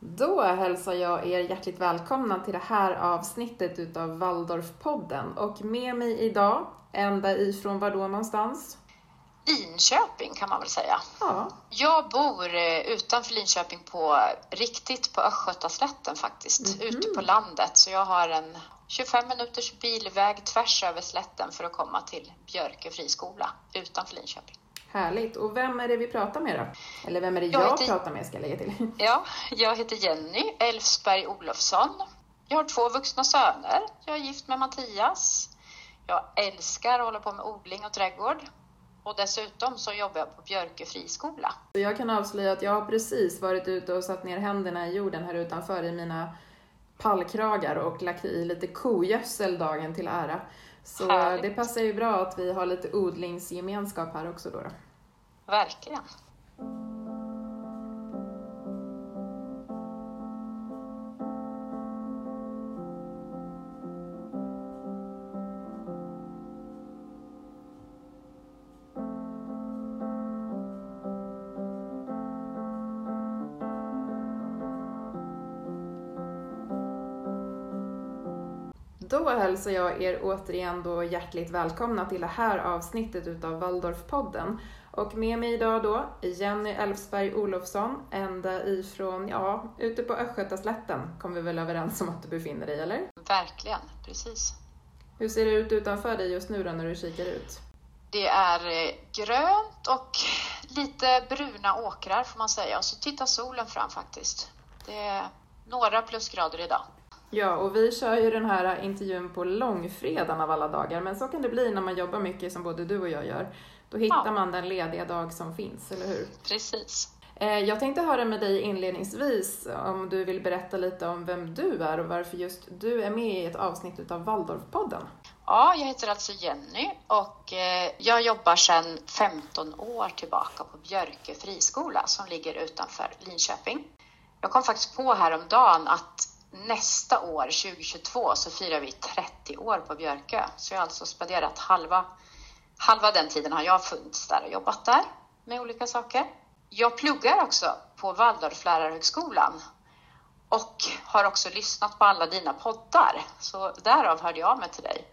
Då hälsar jag er hjärtligt välkomna till det här avsnittet utav Waldorfpodden. Och med mig idag, ända ifrån var då någonstans? Linköping kan man väl säga. Ja. Jag bor eh, utanför Linköping på riktigt på Östgötaslätten faktiskt, Mhm. ute på landet. Så jag har en 25 minuters bilväg tvärs över slätten för att komma till Björke friskola utanför Linköping. Härligt. Och vem är det vi pratar med då? Eller vem är det jag, Jag heter- pratar med ska jag lägga till. Ja, jag heter Jenny Elfsberg Olofsson. Jag har två vuxna söner. Jag är gift med Mattias. Jag älskar att hålla på med odling och trädgård. Och dessutom så jobbar jag på Björke friskola. Jag kan avslöja att jag har precis varit ute och satt ner händerna i jorden här utanför i mina pallkragar och lagt i lite kogödsel dagen till ära. Så Härligt. det passar ju bra att vi har lite odlingsgemenskap här också då. då. Verkligen. Då hälsar jag er återigen då hjärtligt välkomna till det här avsnittet utav Waldorfpodden. Och med mig idag då Jenny Elfsberg Olofsson, ända ifrån, ja, ute på Östgötaslätten kom vi väl överens om att du befinner dig, eller? Verkligen, precis. Hur ser det ut utanför dig just nu då när du kikar ut? Det är eh, grönt och lite bruna åkrar får man säga. Och så tittar solen fram faktiskt. Det är några plusgrader idag. Ja, och vi kör ju den här intervjun på långfredagen av alla dagar, men så kan det bli när man jobbar mycket som både du och jag gör. Då hittar Ja. man den lediga dag som finns, eller hur? Precis. Eh, Jag tänkte höra med dig inledningsvis om du vill berätta lite om vem du är och varför just du är med i ett avsnitt utav Waldorfpodden. Ja, jag heter alltså Jenny och eh, jag jobbar sedan 15 år tillbaka på Björke friskola som ligger utanför Linköping. Jag kom faktiskt på häromdagen att nästa år, 2022, så firar vi 30 år på Björkö. Så jag har alltså spenderat halva, halva den tiden har jag funnits där och jobbat där med olika saker. Jag pluggar också på Waldorflärarhögskolan och har också lyssnat på alla dina poddar. Så därav hörde jag av mig till dig.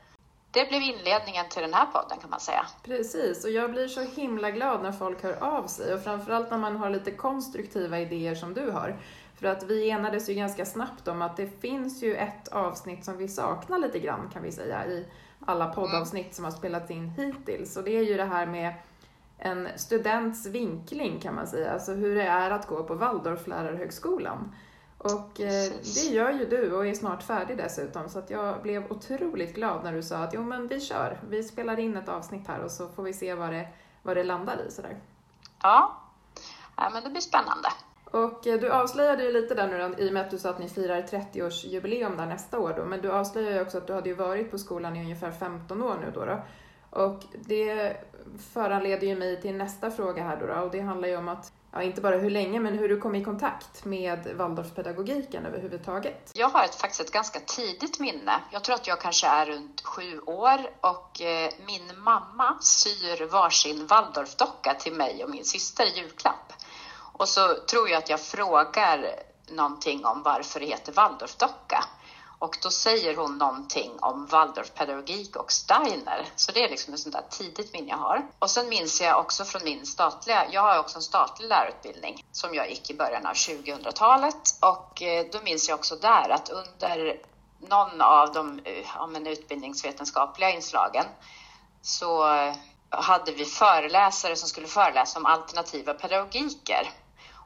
Det blev inledningen till den här podden kan man säga. Precis, och jag blir så himla glad när folk hör av sig och framförallt när man har lite konstruktiva idéer som du har. För att vi enades ju ganska snabbt om att det finns ju ett avsnitt som vi saknar lite grann kan vi säga i alla poddavsnitt som har spelats in hittills och det är ju det här med en students vinkling kan man säga, alltså hur det är att gå på Waldorflärarhögskolan. Och eh, det gör ju du och är snart färdig dessutom så att jag blev otroligt glad när du sa att jo men vi kör, vi spelar in ett avsnitt här och så får vi se vad det, vad det landar i sådär. Ja, ja men det blir spännande. Och eh, du avslöjade ju lite där nu då, i och med att du sa att ni firar 30-årsjubileum där nästa år då, men du avslöjade ju också att du hade ju varit på skolan i ungefär 15 år nu då. då. Och det föranleder ju mig till nästa fråga här då, då och det handlar ju om att, ja inte bara hur länge, men hur du kom i kontakt med Waldorfpedagogiken överhuvudtaget. Jag har ett, faktiskt ett ganska tidigt minne. Jag tror att jag kanske är runt sju år och eh, min mamma syr varsin Waldorfdocka till mig och min syster i julklapp. Och så tror jag att jag frågar någonting om varför det heter Waldorfdocka. Och då säger hon någonting om Waldorfpedagogik och Steiner. Så det är liksom ett sånt där tidigt minne jag har. Och sen minns jag också från min statliga, jag har också en statlig lärarutbildning som jag gick i början av 2000-talet. Och eh, då minns jag också där att under någon av de eh, ja, men utbildningsvetenskapliga inslagen så hade vi föreläsare som skulle föreläsa om alternativa pedagogiker.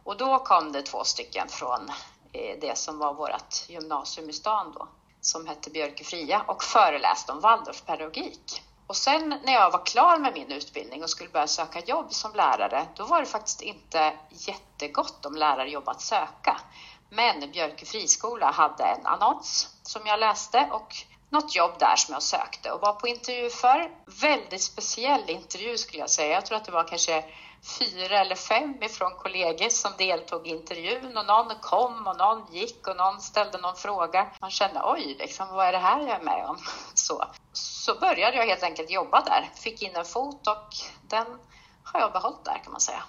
Och då kom det två stycken från eh, det som var vårt gymnasium i stan då, som hette Björkefria och föreläste om Waldorfpedagogik. Och sen när jag var klar med min utbildning och skulle börja söka jobb som lärare, då var det faktiskt inte jättegott om lärarjobb att söka. Men Björke friskola hade en annons som jag läste och något jobb där som jag sökte och var på intervju för. Väldigt speciell intervju skulle jag säga. Jag tror att det var kanske fyra eller fem ifrån kollegor som deltog i intervjun och någon kom och någon gick och någon ställde någon fråga. Man kände oj, liksom, vad är det här jag är med om? Så, så började jag helt enkelt jobba där, fick in en fot och den har jag behållit där kan man säga.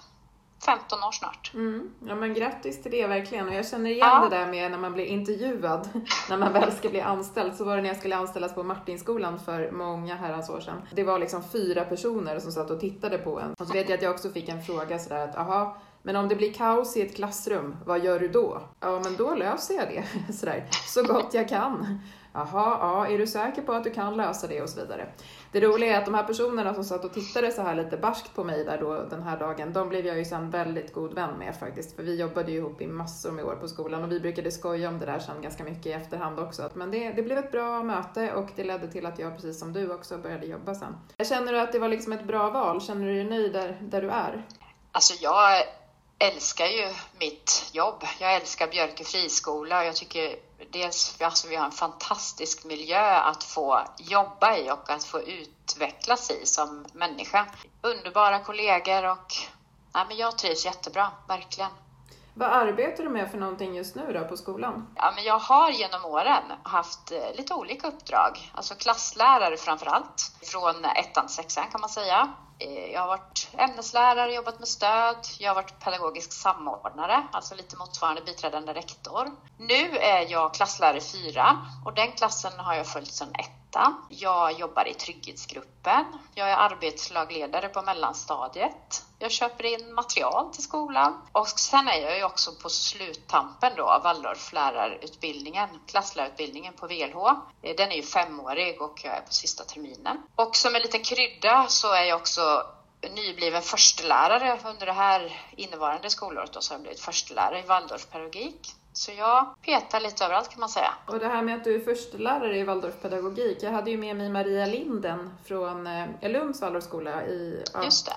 15 år snart. Mm. Ja men grattis till det verkligen och jag känner igen ja. det där med när man blir intervjuad när man väl ska bli anställd. Så var det när jag skulle anställas på Martinskolan för många herrans år sedan. Det var liksom fyra personer som satt och tittade på en. Och så vet jag att jag också fick en fråga sådär att aha, men om det blir kaos i ett klassrum, vad gör du då? Ja, men då löser jag det sådär, så gott jag kan. Jaha, ja, är du säker på att du kan lösa det och så vidare. Det roliga är att de här personerna som satt och tittade så här lite barskt på mig där då den här dagen, de blev jag ju sen väldigt god vän med faktiskt. För vi jobbade ju ihop i massor med år på skolan och vi brukade skoja om det där sen ganska mycket i efterhand också. Men det, det blev ett bra möte och det ledde till att jag precis som du också började jobba sen. Känner du att det var liksom ett bra val? Känner du dig nöjd där, där du är? Alltså jag älskar ju mitt jobb. Jag älskar Björke friskola. Jag tycker dels alltså vi har en fantastisk miljö att få jobba i och att få utvecklas i som människa. Underbara kollegor och nej, men jag trivs jättebra, verkligen. Vad arbetar du med för någonting just nu då på skolan? Ja, men jag har genom åren haft eh, lite olika uppdrag, alltså klasslärare framför allt, från ettan till sexan kan man säga. Eh, jag har varit ämneslärare, jobbat med stöd, jag har varit pedagogisk samordnare, alltså lite motsvarande biträdande rektor. Nu är jag klasslärare fyra och den klassen har jag följt sedan ettan. Jag jobbar i trygghetsgruppen. Jag är arbetslagledare på mellanstadiet. Jag köper in material till skolan och sen är jag ju också på sluttampen då av Waldorflärarutbildningen, klasslärarutbildningen på VLH. Den är ju femårig och jag är på sista terminen. Och som en liten krydda så är jag också nybliven förstelärare under det här innevarande skolåret. Då, så har jag blivit förstelärare i Waldorfpedagogik. Så jag petar lite överallt kan man säga. Och det här med att du är förstelärare i Waldorfpedagogik. Jag hade ju med mig Maria Linden från eh, Lunds Waldorfskola i,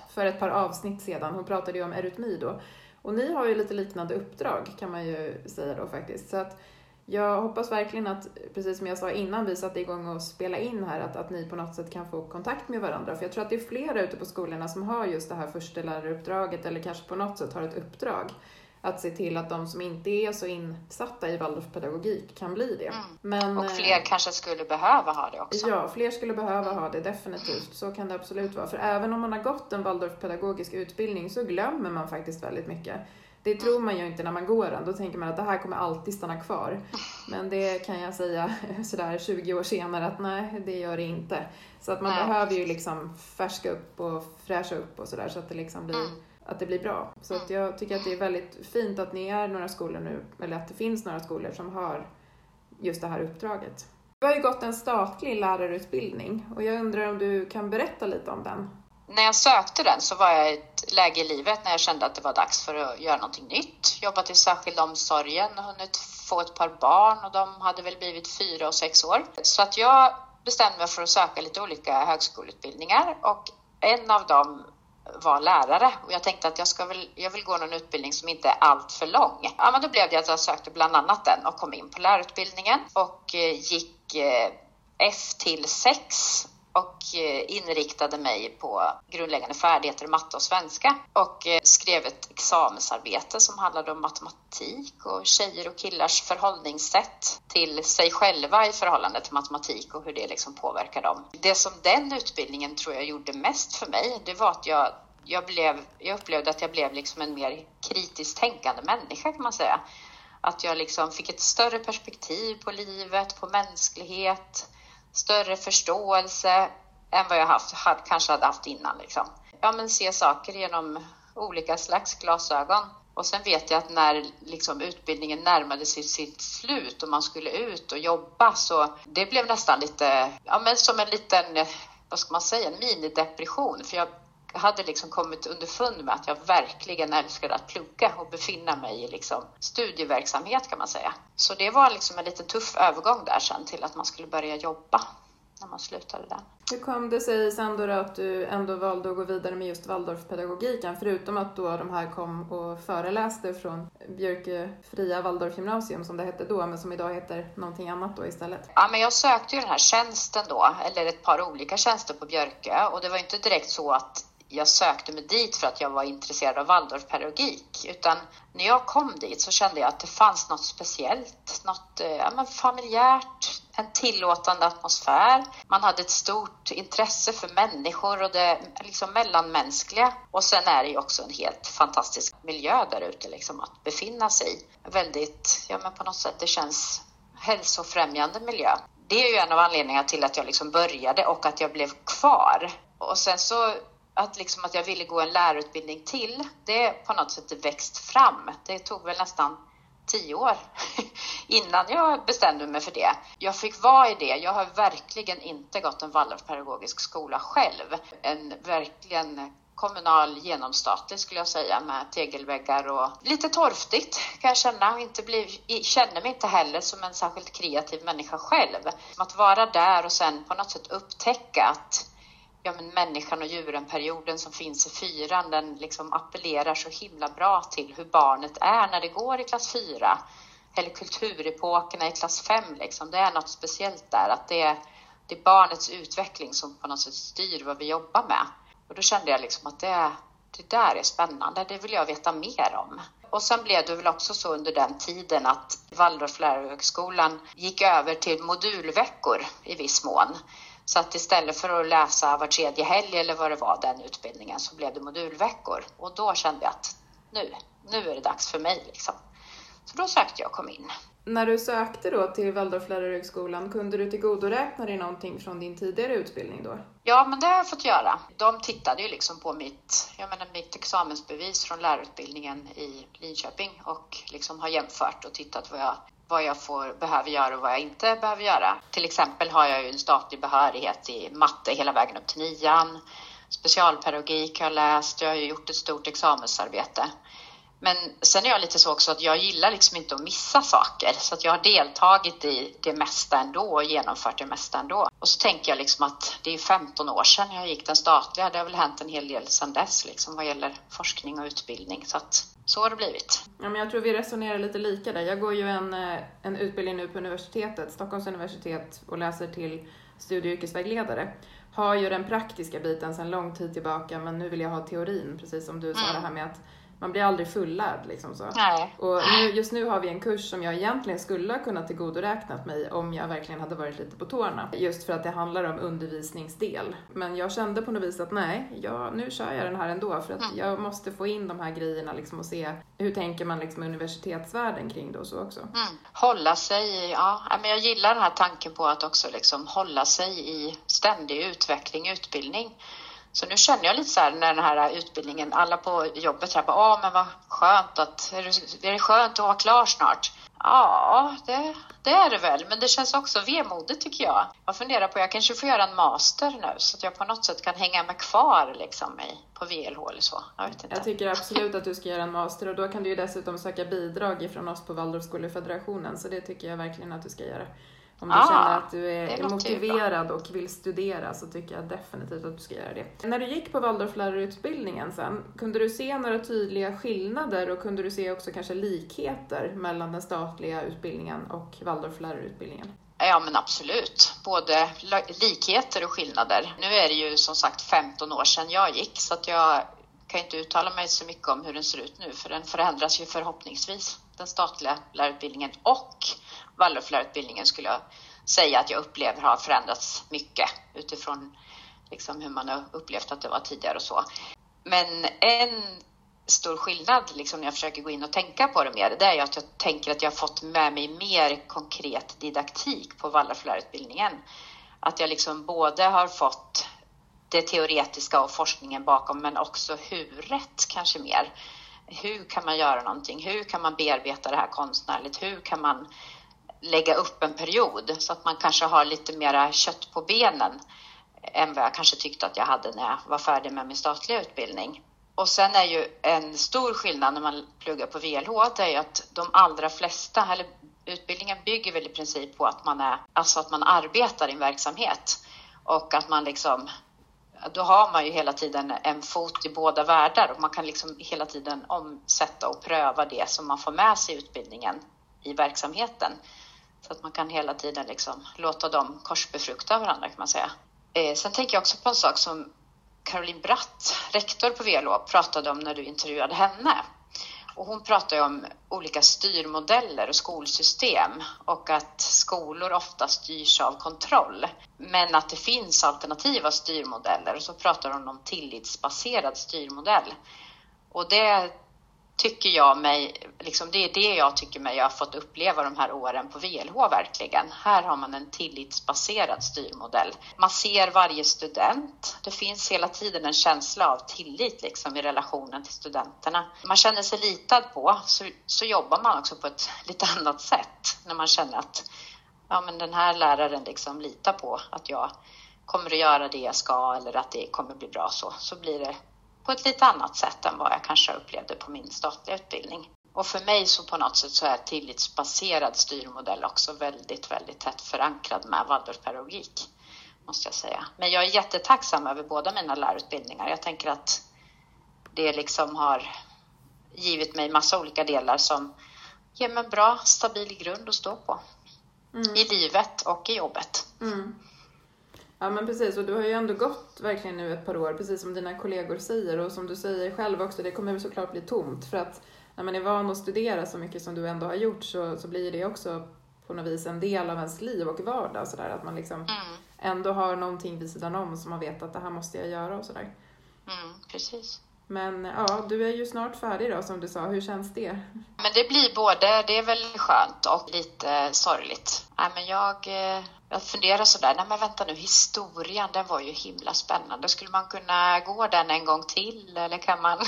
för ett par avsnitt sedan. Hon pratade ju om erytmi då. Och ni har ju lite liknande uppdrag kan man ju säga då faktiskt. Så att jag hoppas verkligen att, precis som jag sa innan vi satte igång och spela in här, att, att ni på något sätt kan få kontakt med varandra. För jag tror att det är flera ute på skolorna som har just det här försteläraruppdraget eller kanske på något sätt har ett uppdrag att se till att de som inte är så insatta i Waldorfpedagogik kan bli det. Mm. Men, och fler eh, kanske skulle behöva ha det också. Ja, fler skulle behöva ha det definitivt. Så kan det absolut vara. För även om man har gått en Waldorfpedagogisk utbildning så glömmer man faktiskt väldigt mycket. Det tror man ju inte när man går den. Då tänker man att det här kommer alltid stanna kvar. Men det kan jag säga sådär 20 år senare att nej, det gör det inte. Så att man nej. behöver ju liksom färska upp och fräscha upp och sådär så att det liksom blir mm att det blir bra. Så att jag tycker att det är väldigt fint att ni är några skolor nu, eller att det finns några skolor som har just det här uppdraget. Du har ju gått en statlig lärarutbildning och jag undrar om du kan berätta lite om den? När jag sökte den så var jag i ett läge i livet när jag kände att det var dags för att göra någonting nytt. Jobbat i särskild omsorgen, hunnit få ett par barn och de hade väl blivit fyra och sex år. Så att jag bestämde mig för att söka lite olika högskoleutbildningar och en av dem vara lärare och jag tänkte att jag, ska väl, jag vill gå någon utbildning som inte är allt för lång. Ja, men då blev det att jag sökte bland annat den och kom in på lärarutbildningen och eh, gick eh, F till 6 och eh, inriktade mig på grundläggande färdigheter i matte och svenska och eh, skrev ett examensarbete som handlade om matematik och tjejer och killars förhållningssätt till sig själva i förhållande till matematik och hur det liksom påverkar dem. Det som den utbildningen tror jag gjorde mest för mig, det var att jag jag, blev, jag upplevde att jag blev liksom en mer kritiskt tänkande människa kan man säga. Att jag liksom fick ett större perspektiv på livet, på mänsklighet, större förståelse än vad jag haft, hade, kanske hade haft innan. Liksom. Ja, men se saker genom olika slags glasögon. Och sen vet jag att när liksom utbildningen närmade sig sitt slut och man skulle ut och jobba så det blev nästan lite, ja men som en liten, vad ska man säga, en minidepression. För jag hade liksom kommit underfund med att jag verkligen älskade att plugga och befinna mig i liksom studieverksamhet kan man säga. Så det var liksom en liten tuff övergång där sen till att man skulle börja jobba när man slutade där. Hur kom det sig sen då att du ändå valde att gå vidare med just Waldorfpedagogiken? Förutom att då de här kom och föreläste från Björke fria Waldorfgymnasium som det hette då, men som idag heter någonting annat då istället. Ja, men jag sökte ju den här tjänsten då, eller ett par olika tjänster på Björke och det var inte direkt så att jag sökte mig dit för att jag var intresserad av Waldorfpedagogik, utan när jag kom dit så kände jag att det fanns något speciellt, något eh, ja, men familjärt, en tillåtande atmosfär. Man hade ett stort intresse för människor och det liksom mellanmänskliga. Och sen är det ju också en helt fantastisk miljö där ute liksom att befinna sig i. Väldigt, ja men på något sätt, det känns hälsofrämjande miljö. Det är ju en av anledningarna till att jag liksom började och att jag blev kvar. Och sen så att, liksom att jag ville gå en lärarutbildning till, det på något sätt växt fram. Det tog väl nästan tio år innan jag bestämde mig för det. Jag fick vara i det. Jag har verkligen inte gått en Waldorfpedagogisk skola själv. En verkligen kommunal genomstatlig skulle jag säga med tegelväggar och lite torftigt kan jag känna. Inte känner mig inte heller som en särskilt kreativ människa själv. Att vara där och sen på något sätt upptäcka att ja, men människan och djuren-perioden som finns i fyran, den liksom appellerar så himla bra till hur barnet är när det går i klass fyra. Eller kulturepokerna i klass fem, liksom. det är något speciellt där. Att det är, det är barnets utveckling som på något sätt styr vad vi jobbar med. Och då kände jag liksom att det, det där är spännande, det vill jag veta mer om. Och sen blev det väl också så under den tiden att Waldorf lärarhögskolan gick över till modulveckor i viss mån. Så att istället för att läsa var tredje helg eller vad det var, den utbildningen, så blev det modulveckor. Och då kände jag att nu, nu är det dags för mig liksom. Så då sökte jag och kom in. När du sökte då till Waldorflärarhögskolan, kunde du tillgodoräkna dig någonting från din tidigare utbildning då? Ja, men det har jag fått göra. De tittade ju liksom på mitt, jag menar, mitt examensbevis från lärarutbildningen i Linköping och liksom har jämfört och tittat vad jag vad jag får, behöver göra och vad jag inte behöver göra. Till exempel har jag ju en statlig behörighet i matte hela vägen upp till nian. Specialpedagogik har jag läst, jag har ju gjort ett stort examensarbete. Men sen är jag lite så också att jag gillar liksom inte att missa saker så att jag har deltagit i det mesta ändå och genomfört det mesta ändå. Och så tänker jag liksom att det är 15 år sedan jag gick den statliga. Det har väl hänt en hel del sedan dess liksom vad gäller forskning och utbildning så att så har det blivit. Ja, men jag tror vi resonerar lite lika där. Jag går ju en, eh, en utbildning nu på universitetet, Stockholms universitet och läser till studie och yrkesvägledare. Har ju den praktiska biten sedan lång tid tillbaka men nu vill jag ha teorin, precis som du sa mm. det här med att man blir aldrig fullärd liksom så. Nej. Och nu, just nu har vi en kurs som jag egentligen skulle ha kunnat tillgodoräknat mig om jag verkligen hade varit lite på tårna. Just för att det handlar om undervisningsdel. Men jag kände på något vis att nej, jag, nu kör jag den här ändå för att mm. jag måste få in de här grejerna liksom och se hur tänker man liksom universitetsvärlden kring det och så också. Mm. Hålla sig, ja, men jag gillar den här tanken på att också liksom hålla sig i ständig utveckling, utbildning. Så nu känner jag lite så här när den här utbildningen, alla på jobbet här bara, åh men vad skönt att, är det, är det skönt att vara klar snart? Ja, det, det är det väl, men det känns också vemodigt tycker jag. Jag funderar på, jag kanske får göra en master nu så att jag på något sätt kan hänga mig kvar liksom i, på VLH eller så. Jag vet inte. Jag tycker absolut att du ska göra en master och då kan du ju dessutom söka bidrag ifrån oss på Waldorfskolefederationen så det tycker jag verkligen att du ska göra. Om du ah, känner att du är motiverad och vill studera så tycker jag definitivt att du ska göra det. När du gick på Waldorflärarutbildningen sen, kunde du se några tydliga skillnader och kunde du se också kanske likheter mellan den statliga utbildningen och Waldorflärarutbildningen? Ja men absolut, både likheter och skillnader. Nu är det ju som sagt 15 år sedan jag gick så att jag kan inte uttala mig så mycket om hur den ser ut nu för den förändras ju förhoppningsvis, den statliga lärarutbildningen och Waldorflärarutbildningen skulle jag säga att jag upplever har förändrats mycket utifrån liksom hur man har upplevt att det var tidigare och så. Men en stor skillnad liksom när jag försöker gå in och tänka på det mer, det är att jag tänker att jag har fått med mig mer konkret didaktik på Waldorflärarutbildningen. Att jag liksom både har fått det teoretiska och forskningen bakom, men också huret kanske mer. Hur kan man göra någonting? Hur kan man bearbeta det här konstnärligt? Hur kan man lägga upp en period så att man kanske har lite mera kött på benen än vad jag kanske tyckte att jag hade när jag var färdig med min statliga utbildning. Och sen är ju en stor skillnad när man pluggar på VLH, det är ju att de allra flesta, eller utbildningen bygger väl i princip på att man är, alltså att man arbetar i en verksamhet och att man liksom då har man ju hela tiden en fot i båda världar och man kan liksom hela tiden omsätta och pröva det som man får med sig i utbildningen i verksamheten. Så att man kan hela tiden liksom låta dem korsbefrukta varandra kan man säga. Eh, sen tänker jag också på en sak som Caroline Bratt, rektor på VLO, pratade om när du intervjuade henne. Och hon pratade om olika styrmodeller och skolsystem och att skolor ofta styrs av kontroll. Men att det finns alternativa styrmodeller och så pratar hon om tillitsbaserad styrmodell. Och det tycker jag mig, liksom det är det jag tycker mig jag har fått uppleva de här åren på VLH verkligen. Här har man en tillitsbaserad styrmodell. Man ser varje student. Det finns hela tiden en känsla av tillit liksom i relationen till studenterna. Man känner sig litad på, så, så jobbar man också på ett lite annat sätt när man känner att ja, men den här läraren liksom litar på att jag kommer att göra det jag ska eller att det kommer bli bra så, så blir det på ett lite annat sätt än vad jag kanske upplevde på min statliga utbildning. Och för mig så på något sätt så är tillitsbaserad styrmodell också väldigt, väldigt tätt förankrad med Waldorfpedagogik, måste jag säga. Men jag är jättetacksam över båda mina lärarutbildningar. Jag tänker att det liksom har givit mig massa olika delar som ger mig en bra, stabil grund att stå på. Mm. I livet och i jobbet. Mm. Ja men precis och du har ju ändå gått verkligen nu ett par år, precis som dina kollegor säger och som du säger själv också, det kommer såklart bli tomt för att när man är van att studera så mycket som du ändå har gjort så, så blir det också på något vis en del av ens liv och vardag sådär att man liksom mm. ändå har någonting vid sidan om som man vet att det här måste jag göra och sådär. Mm, precis. Men ja, du är ju snart färdig då som du sa. Hur känns det? Men det blir både, det är väl skönt och lite sorgligt. Nej, men jag, eh, jag funderar sådär, nej men vänta nu, historien den var ju himla spännande. Skulle man kunna gå den en gång till eller kan man...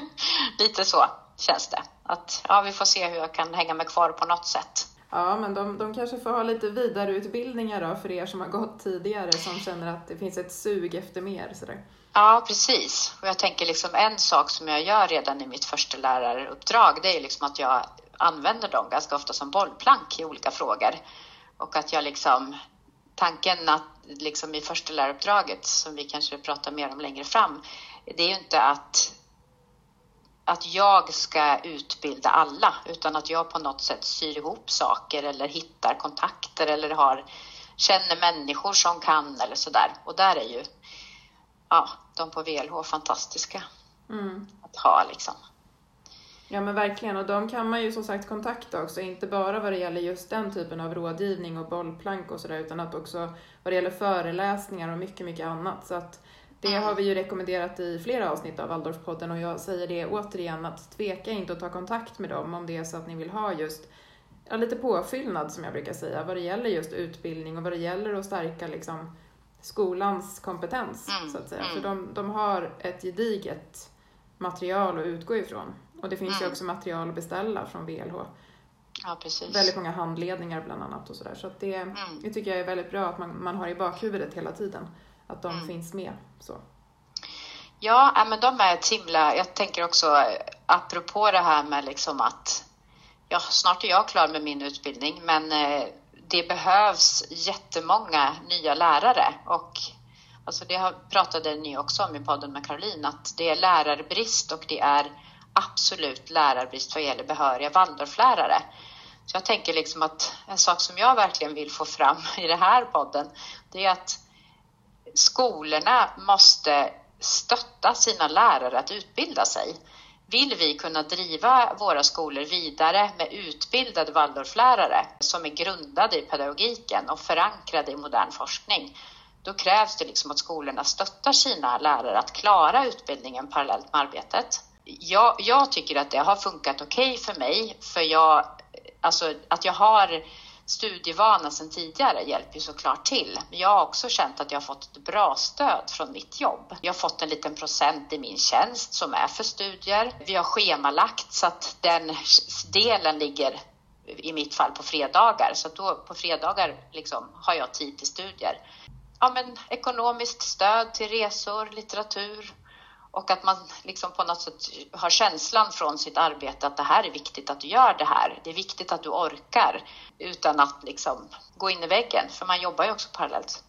lite så känns det. Att ja, vi får se hur jag kan hänga mig kvar på något sätt. Ja, men de, de kanske får ha lite vidareutbildningar då för er som har gått tidigare som känner att det finns ett sug efter mer sådär. Ja, precis. Och jag tänker liksom en sak som jag gör redan i mitt första läraruppdrag, det är liksom att jag använder dem ganska ofta som bollplank i olika frågor. Och att jag liksom, tanken att liksom i första läraruppdraget, som vi kanske pratar mer om längre fram, det är ju inte att att jag ska utbilda alla, utan att jag på något sätt syr ihop saker eller hittar kontakter eller har, känner människor som kan eller sådär. Och där är ju ja, de på VLH fantastiska mm. att ha liksom. Ja men verkligen och de kan man ju som sagt kontakta också, inte bara vad det gäller just den typen av rådgivning och bollplank och sådär utan att också vad det gäller föreläsningar och mycket, mycket annat. Så att det mm. har vi ju rekommenderat i flera avsnitt av Waldorfpodden och jag säger det återigen att tveka inte att ta kontakt med dem om det är så att ni vill ha just ja, lite påfyllnad som jag brukar säga vad det gäller just utbildning och vad det gäller att stärka liksom skolans kompetens mm. så att säga. Mm. För de, de har ett gediget material att utgå ifrån. Och det finns mm. ju också material att beställa från VLH. Ja, precis. Väldigt många handledningar bland annat och sådär. Så att det, mm. det tycker jag är väldigt bra att man, man har i bakhuvudet hela tiden. Att de mm. finns med. Så. Ja, men de är ett himla... Jag tänker också apropå det här med liksom att ja, snart är jag klar med min utbildning, men eh, det behövs jättemånga nya lärare och alltså det pratade ni också om i podden med Caroline, att det är lärarbrist och det är absolut lärarbrist vad gäller behöriga Waldorflärare. Så jag tänker liksom att en sak som jag verkligen vill få fram i den här podden, det är att skolorna måste stötta sina lärare att utbilda sig. Vill vi kunna driva våra skolor vidare med utbildade Waldorflärare som är grundade i pedagogiken och förankrade i modern forskning, då krävs det liksom att skolorna stöttar sina lärare att klara utbildningen parallellt med arbetet. Jag, jag tycker att det har funkat okej okay för mig, för jag, alltså att jag har studievana sedan tidigare hjälper ju såklart till. Men jag har också känt att jag har fått ett bra stöd från mitt jobb. Jag har fått en liten procent i min tjänst som är för studier. Vi har schemalagt så att den delen ligger i mitt fall på fredagar. Så då på fredagar liksom har jag tid till studier. Ja, men ekonomiskt stöd till resor, litteratur, och att man liksom på något sätt har känslan från sitt arbete att det här är viktigt att du gör det här. Det är viktigt att du orkar utan att liksom gå in i väggen, för man jobbar ju också parallellt.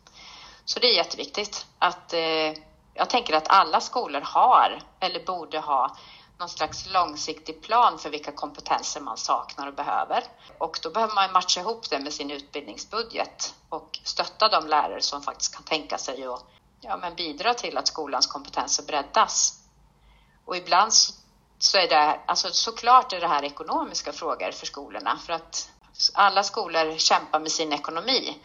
Så det är jätteviktigt att eh, jag tänker att alla skolor har eller borde ha någon slags långsiktig plan för vilka kompetenser man saknar och behöver. Och då behöver man matcha ihop det med sin utbildningsbudget och stötta de lärare som faktiskt kan tänka sig att ja, men bidra till att skolans kompetenser breddas. Och ibland så är det, alltså såklart är det här ekonomiska frågor för skolorna för att alla skolor kämpar med sin ekonomi.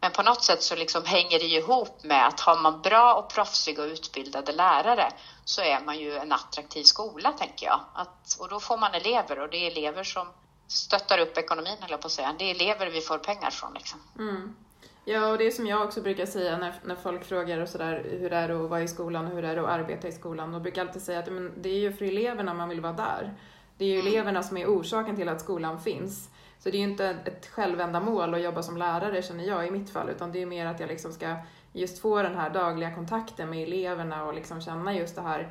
Men på något sätt så liksom hänger det ihop med att har man bra och proffsiga och utbildade lärare så är man ju en attraktiv skola, tänker jag. Att, och då får man elever och det är elever som stöttar upp ekonomin, eller på att säga. Det är elever vi får pengar från. Liksom. Mm. Ja, och det är som jag också brukar säga när, när folk frågar och sådär, hur det är att vara i skolan och hur det är att arbeta i skolan. Och brukar alltid säga att men, det är ju för eleverna man vill vara där. Det är ju mm. eleverna som är orsaken till att skolan finns. Så det är ju inte ett självändamål att jobba som lärare känner jag i mitt fall, utan det är mer att jag liksom ska just få den här dagliga kontakten med eleverna och liksom känna just det här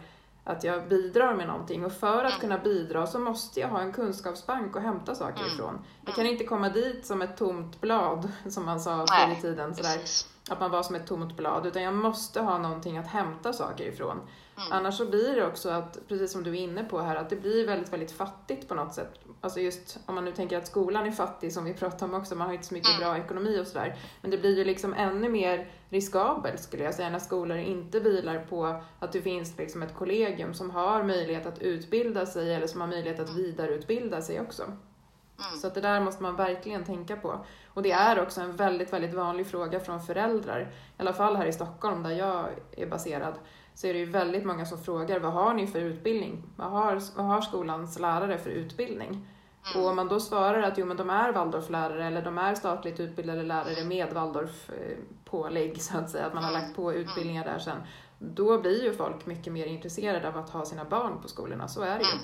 att jag bidrar med någonting och för att mm. kunna bidra så måste jag ha en kunskapsbank och hämta saker mm. ifrån. Jag kan mm. inte komma dit som ett tomt blad, som man sa förr i tiden, sådär, att man var som ett tomt blad, utan jag måste ha någonting att hämta saker ifrån. Mm. Annars så blir det också att, precis som du är inne på här, att det blir väldigt, väldigt fattigt på något sätt. Alltså just om man nu tänker att skolan är fattig, som vi pratade om också, man har inte så mycket mm. bra ekonomi och sådär. Men det blir ju liksom ännu mer riskabelt skulle jag säga, när skolor inte vilar på att det finns liksom ett kollegium som har möjlighet att utbilda sig eller som har möjlighet att mm. vidareutbilda sig också. Mm. Så att det där måste man verkligen tänka på. Och det är också en väldigt, väldigt vanlig fråga från föräldrar, i alla fall här i Stockholm där jag är baserad så är det ju väldigt många som frågar vad har ni för utbildning? Vad har, vad har skolans lärare för utbildning? Mm. Och om man då svarar att jo, men de är Waldorflärare eller de är statligt utbildade lärare med Waldorf-pålägg så att säga, att man har lagt på utbildningar där sen, då blir ju folk mycket mer intresserade av att ha sina barn på skolorna, så är det ju.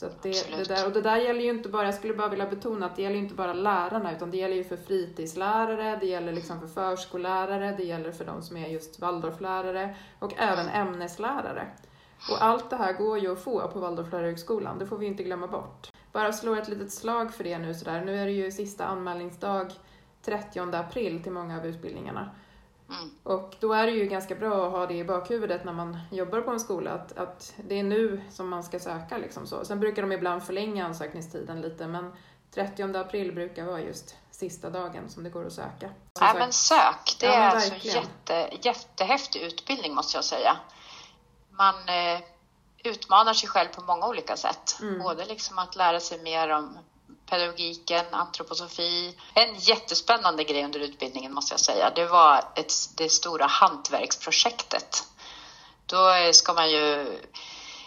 Så det, det, där, och det där gäller ju inte bara, jag skulle bara vilja betona att det gäller ju inte bara lärarna utan det gäller ju för fritidslärare, det gäller liksom för förskollärare, det gäller för de som är just Waldorflärare och även ämneslärare. Och allt det här går ju att få på Waldorflärarhögskolan, det får vi inte glömma bort. Bara slå ett litet slag för det nu sådär, nu är det ju sista anmälningsdag 30 april till många av utbildningarna. Mm. Och då är det ju ganska bra att ha det i bakhuvudet när man jobbar på en skola, att, att det är nu som man ska söka. Liksom så. Sen brukar de ibland förlänga ansökningstiden lite, men 30 april brukar vara just sista dagen som det går att söka. Ja, men sök! Det ja, är alltså jätte, jättehäftig utbildning måste jag säga. Man eh, utmanar sig själv på många olika sätt. Mm. Både liksom att lära sig mer om pedagogiken, antroposofi. En jättespännande grej under utbildningen måste jag säga, det var ett, det stora hantverksprojektet. Då ska man ju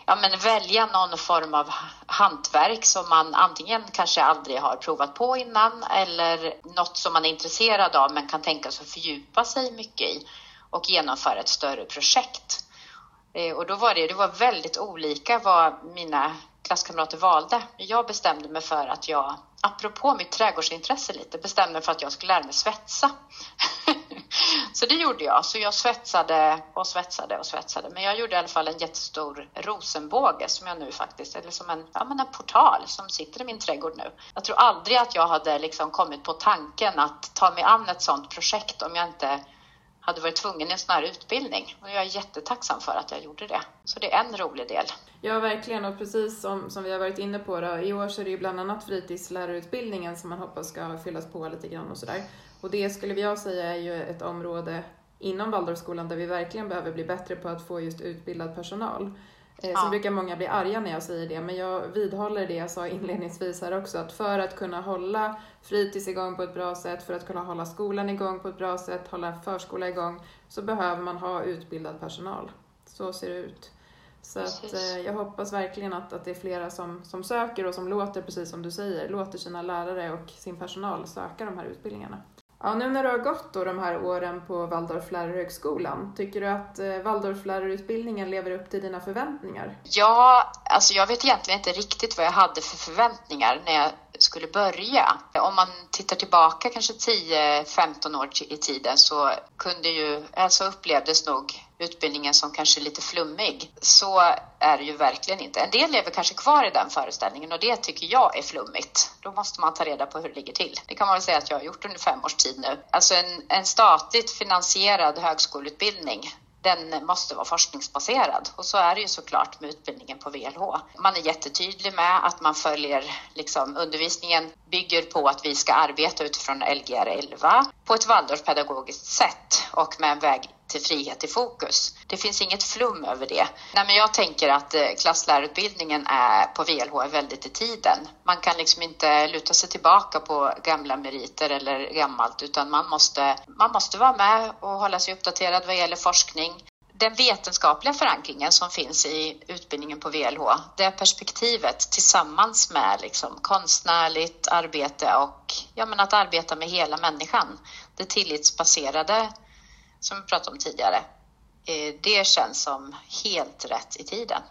ja, men välja någon form av hantverk som man antingen kanske aldrig har provat på innan eller något som man är intresserad av men kan tänka sig att fördjupa sig mycket i och genomföra ett större projekt. Eh, och då var det, det var väldigt olika vad mina klasskamrater valde. Jag bestämde mig för att jag, apropå mitt trädgårdsintresse lite, bestämde mig för att jag skulle lära mig svetsa. så det gjorde jag. Så jag svetsade och svetsade och svetsade. Men jag gjorde i alla fall en jättestor rosenbåge som jag nu faktiskt, eller som en, ja, men en portal som sitter i min trädgård nu. Jag tror aldrig att jag hade liksom kommit på tanken att ta mig an ett sådant projekt om jag inte hade varit tvungen i en sån här utbildning. Och jag är jättetacksam för att jag gjorde det. Så det är en rolig del. Ja, verkligen. Och precis som, som vi har varit inne på, då, i år så är det ju bland annat fritidslärarutbildningen som man hoppas ska fyllas på lite grann och sådär. Och det skulle jag säga är ju ett område inom Waldorfskolan där vi verkligen behöver bli bättre på att få just utbildad personal. Eh, ja. Sen brukar många bli arga när jag säger det, men jag vidhåller det jag sa inledningsvis här också, att för att kunna hålla fritids igång på ett bra sätt, för att kunna hålla skolan igång på ett bra sätt, hålla förskola igång, så behöver man ha utbildad personal. Så ser det ut. Så att, eh, jag hoppas verkligen att, att det är flera som, som söker och som låter, precis som du säger, låter sina lärare och sin personal söka de här utbildningarna. Ja, nu när du har gått då de här åren på Waldorflärarhögskolan, tycker du att eh, Waldorflärarutbildningen lever upp till dina förväntningar? Ja, alltså jag vet egentligen inte riktigt vad jag hade för förväntningar när jag skulle börja. Om man tittar tillbaka kanske 10-15 år i tiden så kunde ju, alltså upplevdes nog utbildningen som kanske lite flummig. Så är det ju verkligen inte. En del lever kanske kvar i den föreställningen och det tycker jag är flummigt. Då måste man ta reda på hur det ligger till. Det kan man väl säga att jag har gjort under fem års tid nu. Alltså en, en statligt finansierad högskoleutbildning den måste vara forskningsbaserad och så är det ju såklart med utbildningen på VLH. Man är jättetydlig med att man följer liksom undervisningen bygger på att vi ska arbeta utifrån Lgr 11 på ett Waldorfpedagogiskt sätt och med en väg till frihet i fokus. Det finns inget flum över det. Nej, men jag tänker att eh, klasslärarutbildningen är på VLH är väldigt i tiden. Man kan liksom inte luta sig tillbaka på gamla meriter eller gammalt utan man måste, man måste vara med och hålla sig uppdaterad vad gäller forskning den vetenskapliga förankringen som finns i utbildningen på VLH, det perspektivet tillsammans med liksom konstnärligt arbete och ja, men att arbeta med hela människan, det tillitsbaserade som vi pratade om tidigare, eh, det känns som helt rätt i tiden.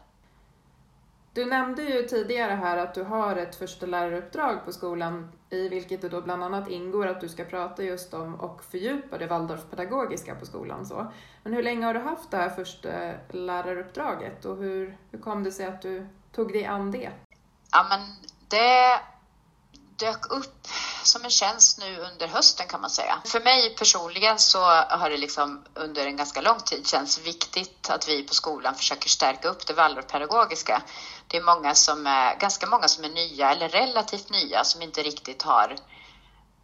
Du nämnde ju tidigare här att du har ett första läraruppdrag på skolan i vilket det då bland annat ingår att du ska prata just om och fördjupa det Waldorfpedagogiska på skolan. Så. Men hur länge har du haft det här första läraruppdraget och hur, hur kom det sig att du tog dig an det? Ja, men det dök upp som en tjänst nu under hösten kan man säga. För mig personligen så har det liksom under en ganska lång tid känts viktigt att vi på skolan försöker stärka upp det Waldorfpedagogiska. Det är många som är, ganska många som är nya eller relativt nya som inte riktigt har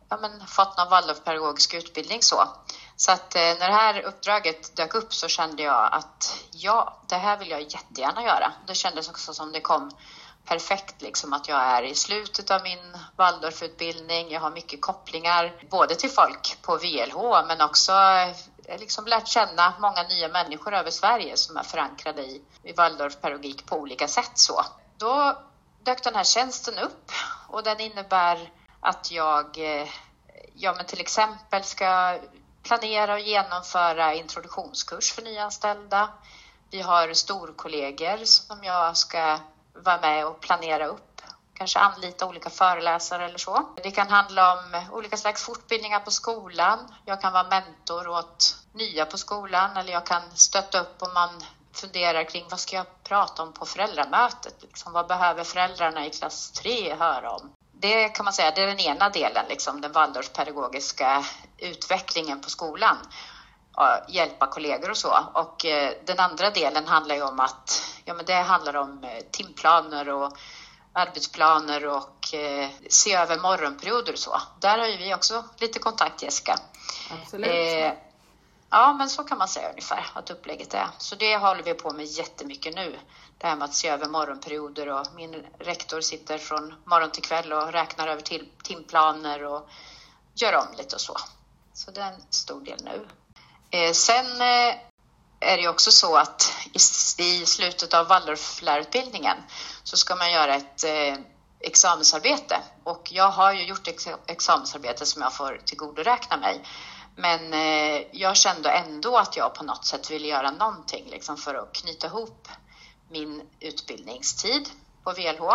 ja, men, fått någon Waldorfpedagogisk utbildning så. Så att eh, när det här uppdraget dök upp så kände jag att ja, det här vill jag jättegärna göra. Det kändes också som det kom perfekt liksom att jag är i slutet av min Waldorfutbildning. Jag har mycket kopplingar både till folk på VLH men också liksom lärt känna många nya människor över Sverige som är förankrade i, i Waldorfpedagogik på olika sätt. Så. Då dök den här tjänsten upp och den innebär att jag eh, ja, men till exempel ska planera och genomföra introduktionskurs för nyanställda. Vi har storkollegor som jag ska vara med och planera upp. Kanske anlita olika föreläsare eller så. Det kan handla om olika slags fortbildningar på skolan. Jag kan vara mentor åt nya på skolan eller jag kan stötta upp om man funderar kring vad ska jag prata om på föräldramötet? Liksom, vad behöver föräldrarna i klass 3 höra om? Det kan man säga, det är den ena delen, liksom, den Waldorfpedagogiska utvecklingen på skolan hjälpa kollegor och så. Och eh, den andra delen handlar ju om att ja, men det handlar om eh, timplaner och arbetsplaner och eh, se över morgonperioder och så. Där har ju vi också lite kontakt, Jessica. Absolut. Eh, ja, men så kan man säga ungefär att upplägget är. Så det håller vi på med jättemycket nu. Det här med att se över morgonperioder och min rektor sitter från morgon till kväll och räknar över till, timplaner och gör om lite och så. Så det är en stor del nu. Eh, sen eh, är det ju också så att i, slutet av Waldorflärarutbildningen så ska man göra ett eh, examensarbete och jag har ju gjort ex examensarbete som jag får tillgodoräkna mig. Men eh, jag kände ändå att jag på något sätt ville göra någonting liksom för att knyta ihop min utbildningstid på VLH.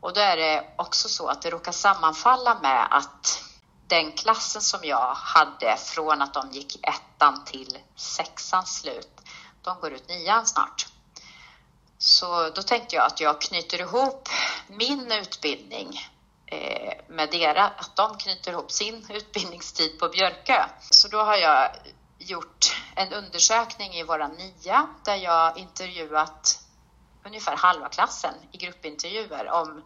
Och då är det också så att det råkar sammanfalla med att den klassen som jag hade från att de gick ettan till sexan slut, de går ut nian snart. Så då tänkte jag att jag knyter ihop min utbildning eh, med deras, att de knyter ihop sin utbildningstid på Björkö. Så då har jag gjort en undersökning i våra nia där jag intervjuat ungefär halva klassen i gruppintervjuer om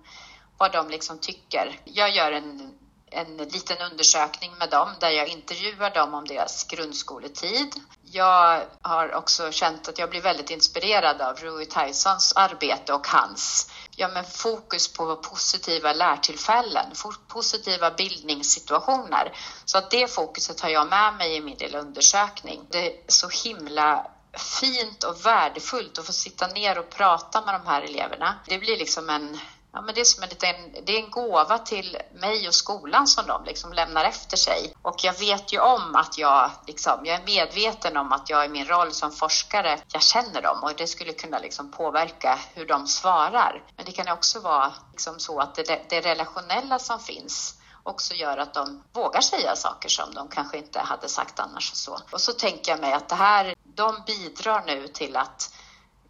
vad de liksom tycker. Jag gör en en liten undersökning med dem där jag intervjuar dem om deras grundskoletid. Jag har också känt att jag blir väldigt inspirerad av Rui Tysons arbete och hans ja, men fokus på positiva lärtillfällen, positiva bildningssituationer. Så att det fokuset har jag med mig i min lilla undersökning. Det är så himla fint och värdefullt att få sitta ner och prata med de här eleverna. Det blir liksom en Ja, men det, är som en liten, det är en gåva till mig och skolan som de liksom lämnar efter sig. Och jag vet ju om att jag, liksom, jag är medveten om att jag i min roll som forskare, jag känner dem och det skulle kunna liksom påverka hur de svarar. Men det kan också vara liksom så att det, det relationella som finns också gör att de vågar säga saker som de kanske inte hade sagt annars. Och så, och så tänker jag mig att det här, de bidrar nu till att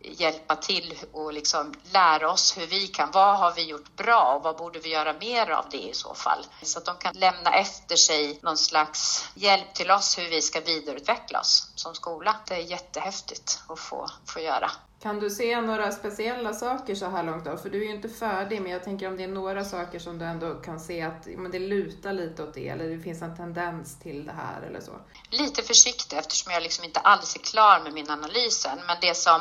hjälpa till och liksom lära oss hur vi kan, vad har vi gjort bra och vad borde vi göra mer av det i så fall? Så att de kan lämna efter sig någon slags hjälp till oss hur vi ska vidareutveckla oss som skola. Det är jättehäftigt att få, få göra. Kan du se några speciella saker så här långt då? För du är ju inte färdig, men jag tänker om det är några saker som du ändå kan se att men det lutar lite åt det, eller det finns en tendens till det här eller så? Lite försiktig eftersom jag liksom inte alls är klar med min analys än, men det som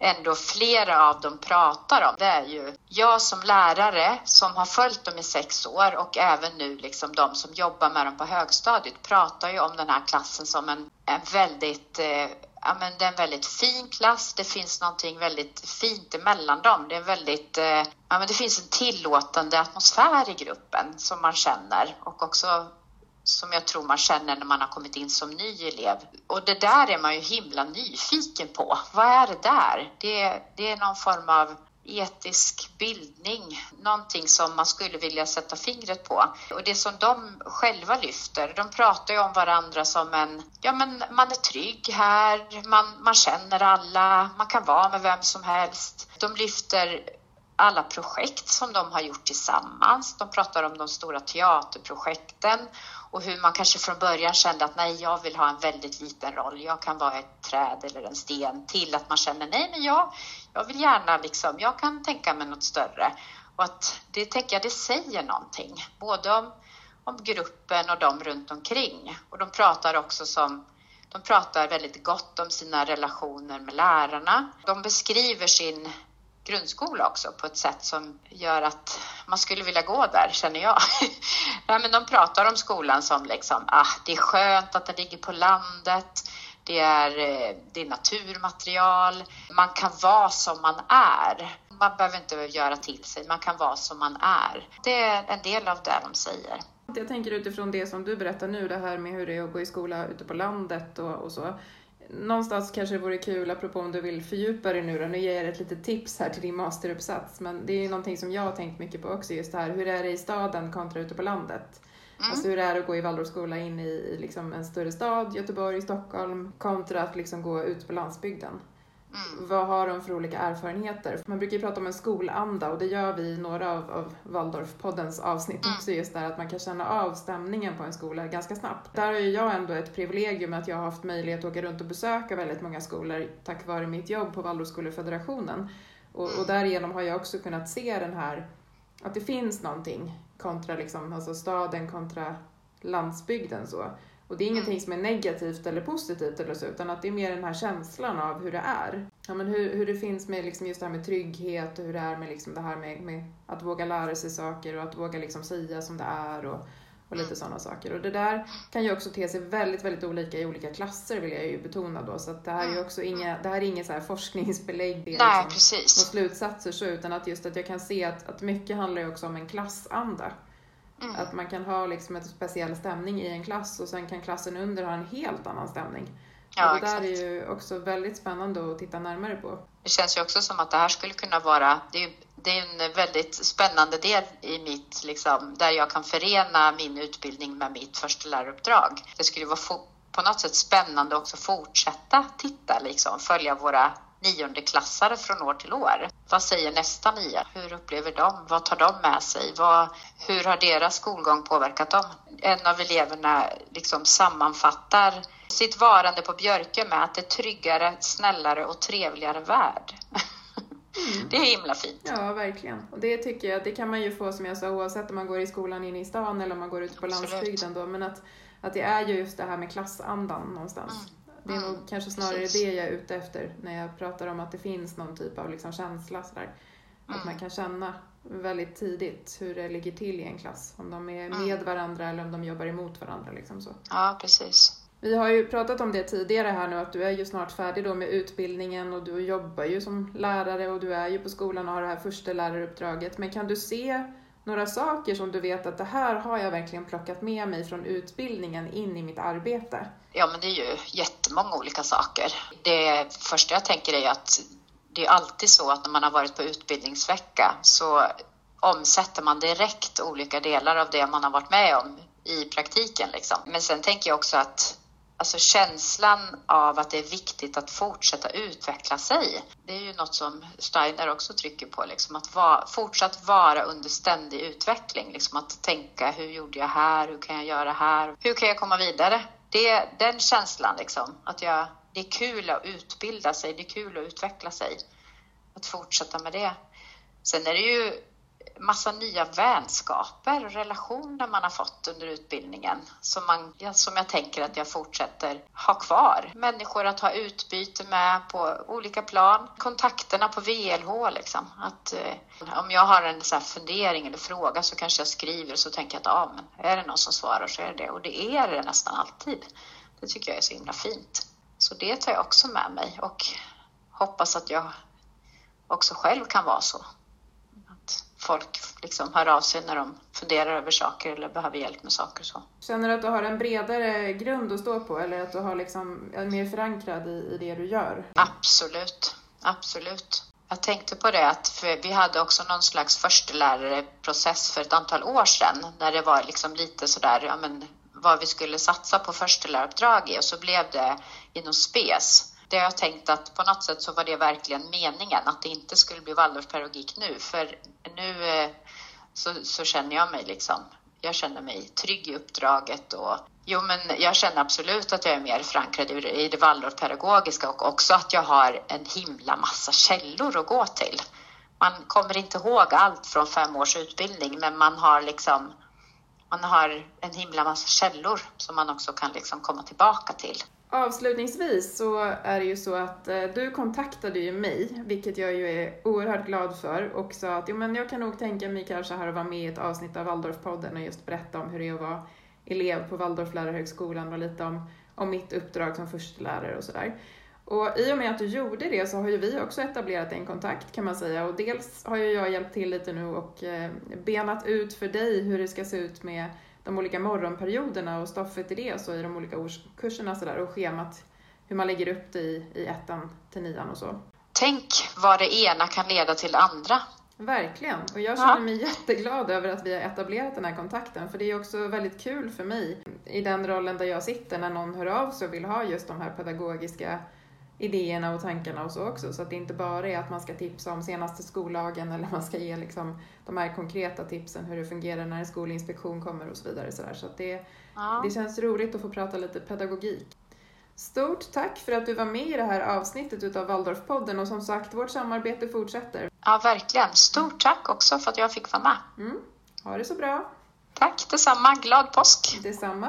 ändå flera av dem pratar om, det är ju jag som lärare som har följt dem i sex år och även nu liksom de som jobbar med dem på högstadiet pratar ju om den här klassen som en, en väldigt eh, ja, men det är en väldigt fin klass. Det finns någonting väldigt fint emellan dem. Det är väldigt, eh, ja, men det finns en tillåtande atmosfär i gruppen som man känner och också som jag tror man känner när man har kommit in som ny elev. Och det där är man ju himla nyfiken på. Vad är det där? Det, det är någon form av etisk bildning, någonting som man skulle vilja sätta fingret på. Och det som de själva lyfter, de pratar ju om varandra som en, ja men man är trygg här, man, man känner alla, man kan vara med vem som helst. De lyfter alla projekt som de har gjort tillsammans. De pratar om de stora teaterprojekten och hur man kanske från början kände att nej, jag vill ha en väldigt liten roll. Jag kan vara ett träd eller en sten till att man känner nej, men jag, jag vill gärna liksom, jag kan tänka mig något större. Och att det tänker jag, det säger någonting, både om, om gruppen och de runt omkring. Och de pratar också som de pratar väldigt gott om sina relationer med lärarna. De beskriver sin grundskola också på ett sätt som gör att man skulle vilja gå där, känner jag. Nej, men de pratar om skolan som liksom, ah, det är skönt att den ligger på landet. Det är, eh, det är naturmaterial. Man kan vara som man är. Man behöver inte göra till sig, man kan vara som man är. Det är en del av det de säger. Jag tänker utifrån det som du berättar nu, det här med hur det är att gå i skola ute på landet och, och så någonstans kanske det vore kul, apropå om du vill fördjupa dig nu då, nu ger jag ett litet tips här till din masteruppsats, men det är ju någonting som jag har tänkt mycket på också, just det här, hur är det i staden kontra ute på landet? Mm. Alltså hur är det att gå i Waldorfskola in i liksom en större stad, Göteborg, Stockholm, kontra att liksom gå ut på landsbygden? Mm. Vad har de för olika erfarenheter? Man brukar ju prata om en skolanda och det gör vi i några av, av Waldorfpoddens avsnitt mm. också, just där att man kan känna av stämningen på en skola ganska snabbt. Där har ju jag ändå ett privilegium att jag har haft möjlighet att åka runt och besöka väldigt många skolor tack vare mitt jobb på Waldorfskolefederationen. Och, och mm. därigenom har jag också kunnat se den här, att det finns någonting kontra liksom, alltså staden kontra landsbygden så. Och det är ingenting mm. som är negativt eller positivt eller så, utan att det är mer den här känslan av hur det är. Ja, men hur, hur det finns med liksom just det här med trygghet och hur det är med liksom det här med, med att våga lära sig saker och att våga liksom säga som det är och, och lite mm. sådana saker. Och det där kan ju också te sig väldigt, väldigt olika i olika klasser vill jag ju betona då. Så att det här är ju mm. också inga, det här är inget så här forskningsbelägg Nej, liksom, precis. och slutsatser så, utan att just att jag kan se att, att mycket handlar ju också om en klassanda. Mm. Att man kan ha liksom en speciell stämning i en klass och sen kan klassen under ha en helt annan stämning. Ja, och det där är ju också väldigt spännande att titta närmare på. Det känns ju också som att det här skulle kunna vara, det är, det är en väldigt spännande del i mitt, liksom, där jag kan förena min utbildning med mitt försteläraruppdrag. Det skulle vara på något sätt spännande också fortsätta titta, liksom, följa våra niondeklassare från år till år. Vad säger nästa nia? Hur upplever de? Vad tar de med sig? Vad, hur har deras skolgång påverkat dem? En av eleverna liksom sammanfattar sitt varande på Björke med att det är tryggare, snällare och trevligare värld. Mm. Det är himla fint. Ja, verkligen. Och det tycker jag, det kan man ju få som jag sa oavsett om man går i skolan inne i stan eller om man går ut på Absolut. landsbygden då, men att, att det är ju just det här med klassandan någonstans. Mm. Det är mm, nog kanske snarare precis. det jag är ute efter när jag pratar om att det finns någon typ av liksom känsla sådär. Mm. Att man kan känna väldigt tidigt hur det ligger till i en klass. Om de är mm. med varandra eller om de jobbar emot varandra. Liksom så. Ja, precis. Vi har ju pratat om det tidigare här nu att du är ju snart färdig då med utbildningen och du jobbar ju som lärare och du är ju på skolan och har det här första läraruppdraget. Men kan du se några saker som du vet att det här har jag verkligen plockat med mig från utbildningen in i mitt arbete? Ja, men det är ju jättemånga olika saker. Det första jag tänker är att det är alltid så att när man har varit på utbildningsvecka så omsätter man direkt olika delar av det man har varit med om i praktiken. Liksom. Men sen tänker jag också att Alltså känslan av att det är viktigt att fortsätta utveckla sig. Det är ju något som Steiner också trycker på, liksom att va, fortsatt vara under ständig utveckling. Liksom att tänka, hur gjorde jag här? Hur kan jag göra här? Hur kan jag komma vidare? det, den känslan liksom, att jag, det är kul att utbilda sig, det är kul att utveckla sig. Att fortsätta med det. Sen är det ju massa nya vänskaper och relationer man har fått under utbildningen som, man, som jag tänker att jag fortsätter ha kvar. Människor att ha utbyte med på olika plan. Kontakterna på VLH liksom. Att, eh, om jag har en så fundering eller fråga så kanske jag skriver och så tänker jag att ah, men är det någon som svarar så är det det. Och det är det nästan alltid. Det tycker jag är så himla fint. Så det tar jag också med mig och hoppas att jag också själv kan vara så folk liksom hör av sig när de funderar över saker eller behöver hjälp med saker. Så. Känner du att du har en bredare grund att stå på eller att du har liksom, är mer förankrad i, i det du gör? Absolut, absolut. Jag tänkte på det att vi hade också någon slags förstelärareprocess för ett antal år sedan när det var liksom lite sådär, ja men vad vi skulle satsa på försteläraruppdrag i och så blev det inom SPES det har jag tänkt att på något sätt så var det verkligen meningen att det inte skulle bli Waldorfpedagogik nu för nu eh, så, så, känner jag mig liksom, jag känner mig trygg i uppdraget och jo men jag känner absolut att jag är mer förankrad i det Waldorfpedagogiska och också att jag har en himla massa källor att gå till. Man kommer inte ihåg allt från fem års utbildning men man har liksom man har en himla massa källor som man också kan liksom komma tillbaka till. Avslutningsvis så är det ju så att eh, du kontaktade ju mig, vilket jag ju är oerhört glad för och sa att jo, men jag kan nog tänka mig kanske här att vara med i ett avsnitt av Waldorfpodden och just berätta om hur det är att vara elev på Waldorflärarhögskolan och lite om, om mitt uppdrag som förstelärare och sådär. Och i och med att du gjorde det så har ju vi också etablerat en kontakt kan man säga och dels har ju jag hjälpt till lite nu och eh, benat ut för dig hur det ska se ut med de olika morgonperioderna och stoffet i det, så i de olika årskurserna så där, och schemat, hur man lägger upp det i, i ettan till nian och så. Tänk vad det ena kan leda till det andra. Verkligen, och jag känner mig ja. jätteglad över att vi har etablerat den här kontakten, för det är också väldigt kul för mig i den rollen där jag sitter när någon hör av sig och vill ha just de här pedagogiska idéerna och tankarna och så också. Så att det inte bara är att man ska tipsa om senaste skollagen eller man ska ge liksom de här konkreta tipsen hur det fungerar när en skolinspektion kommer och så vidare. Så, så att det, ja. det känns roligt att få prata lite pedagogik. Stort tack för att du var med i det här avsnittet utav Waldorfpodden och som sagt, vårt samarbete fortsätter. Ja, verkligen. Stort tack också för att jag fick vara med. Mm. Ha det så bra. Tack detsamma. Glad påsk. Detsamma.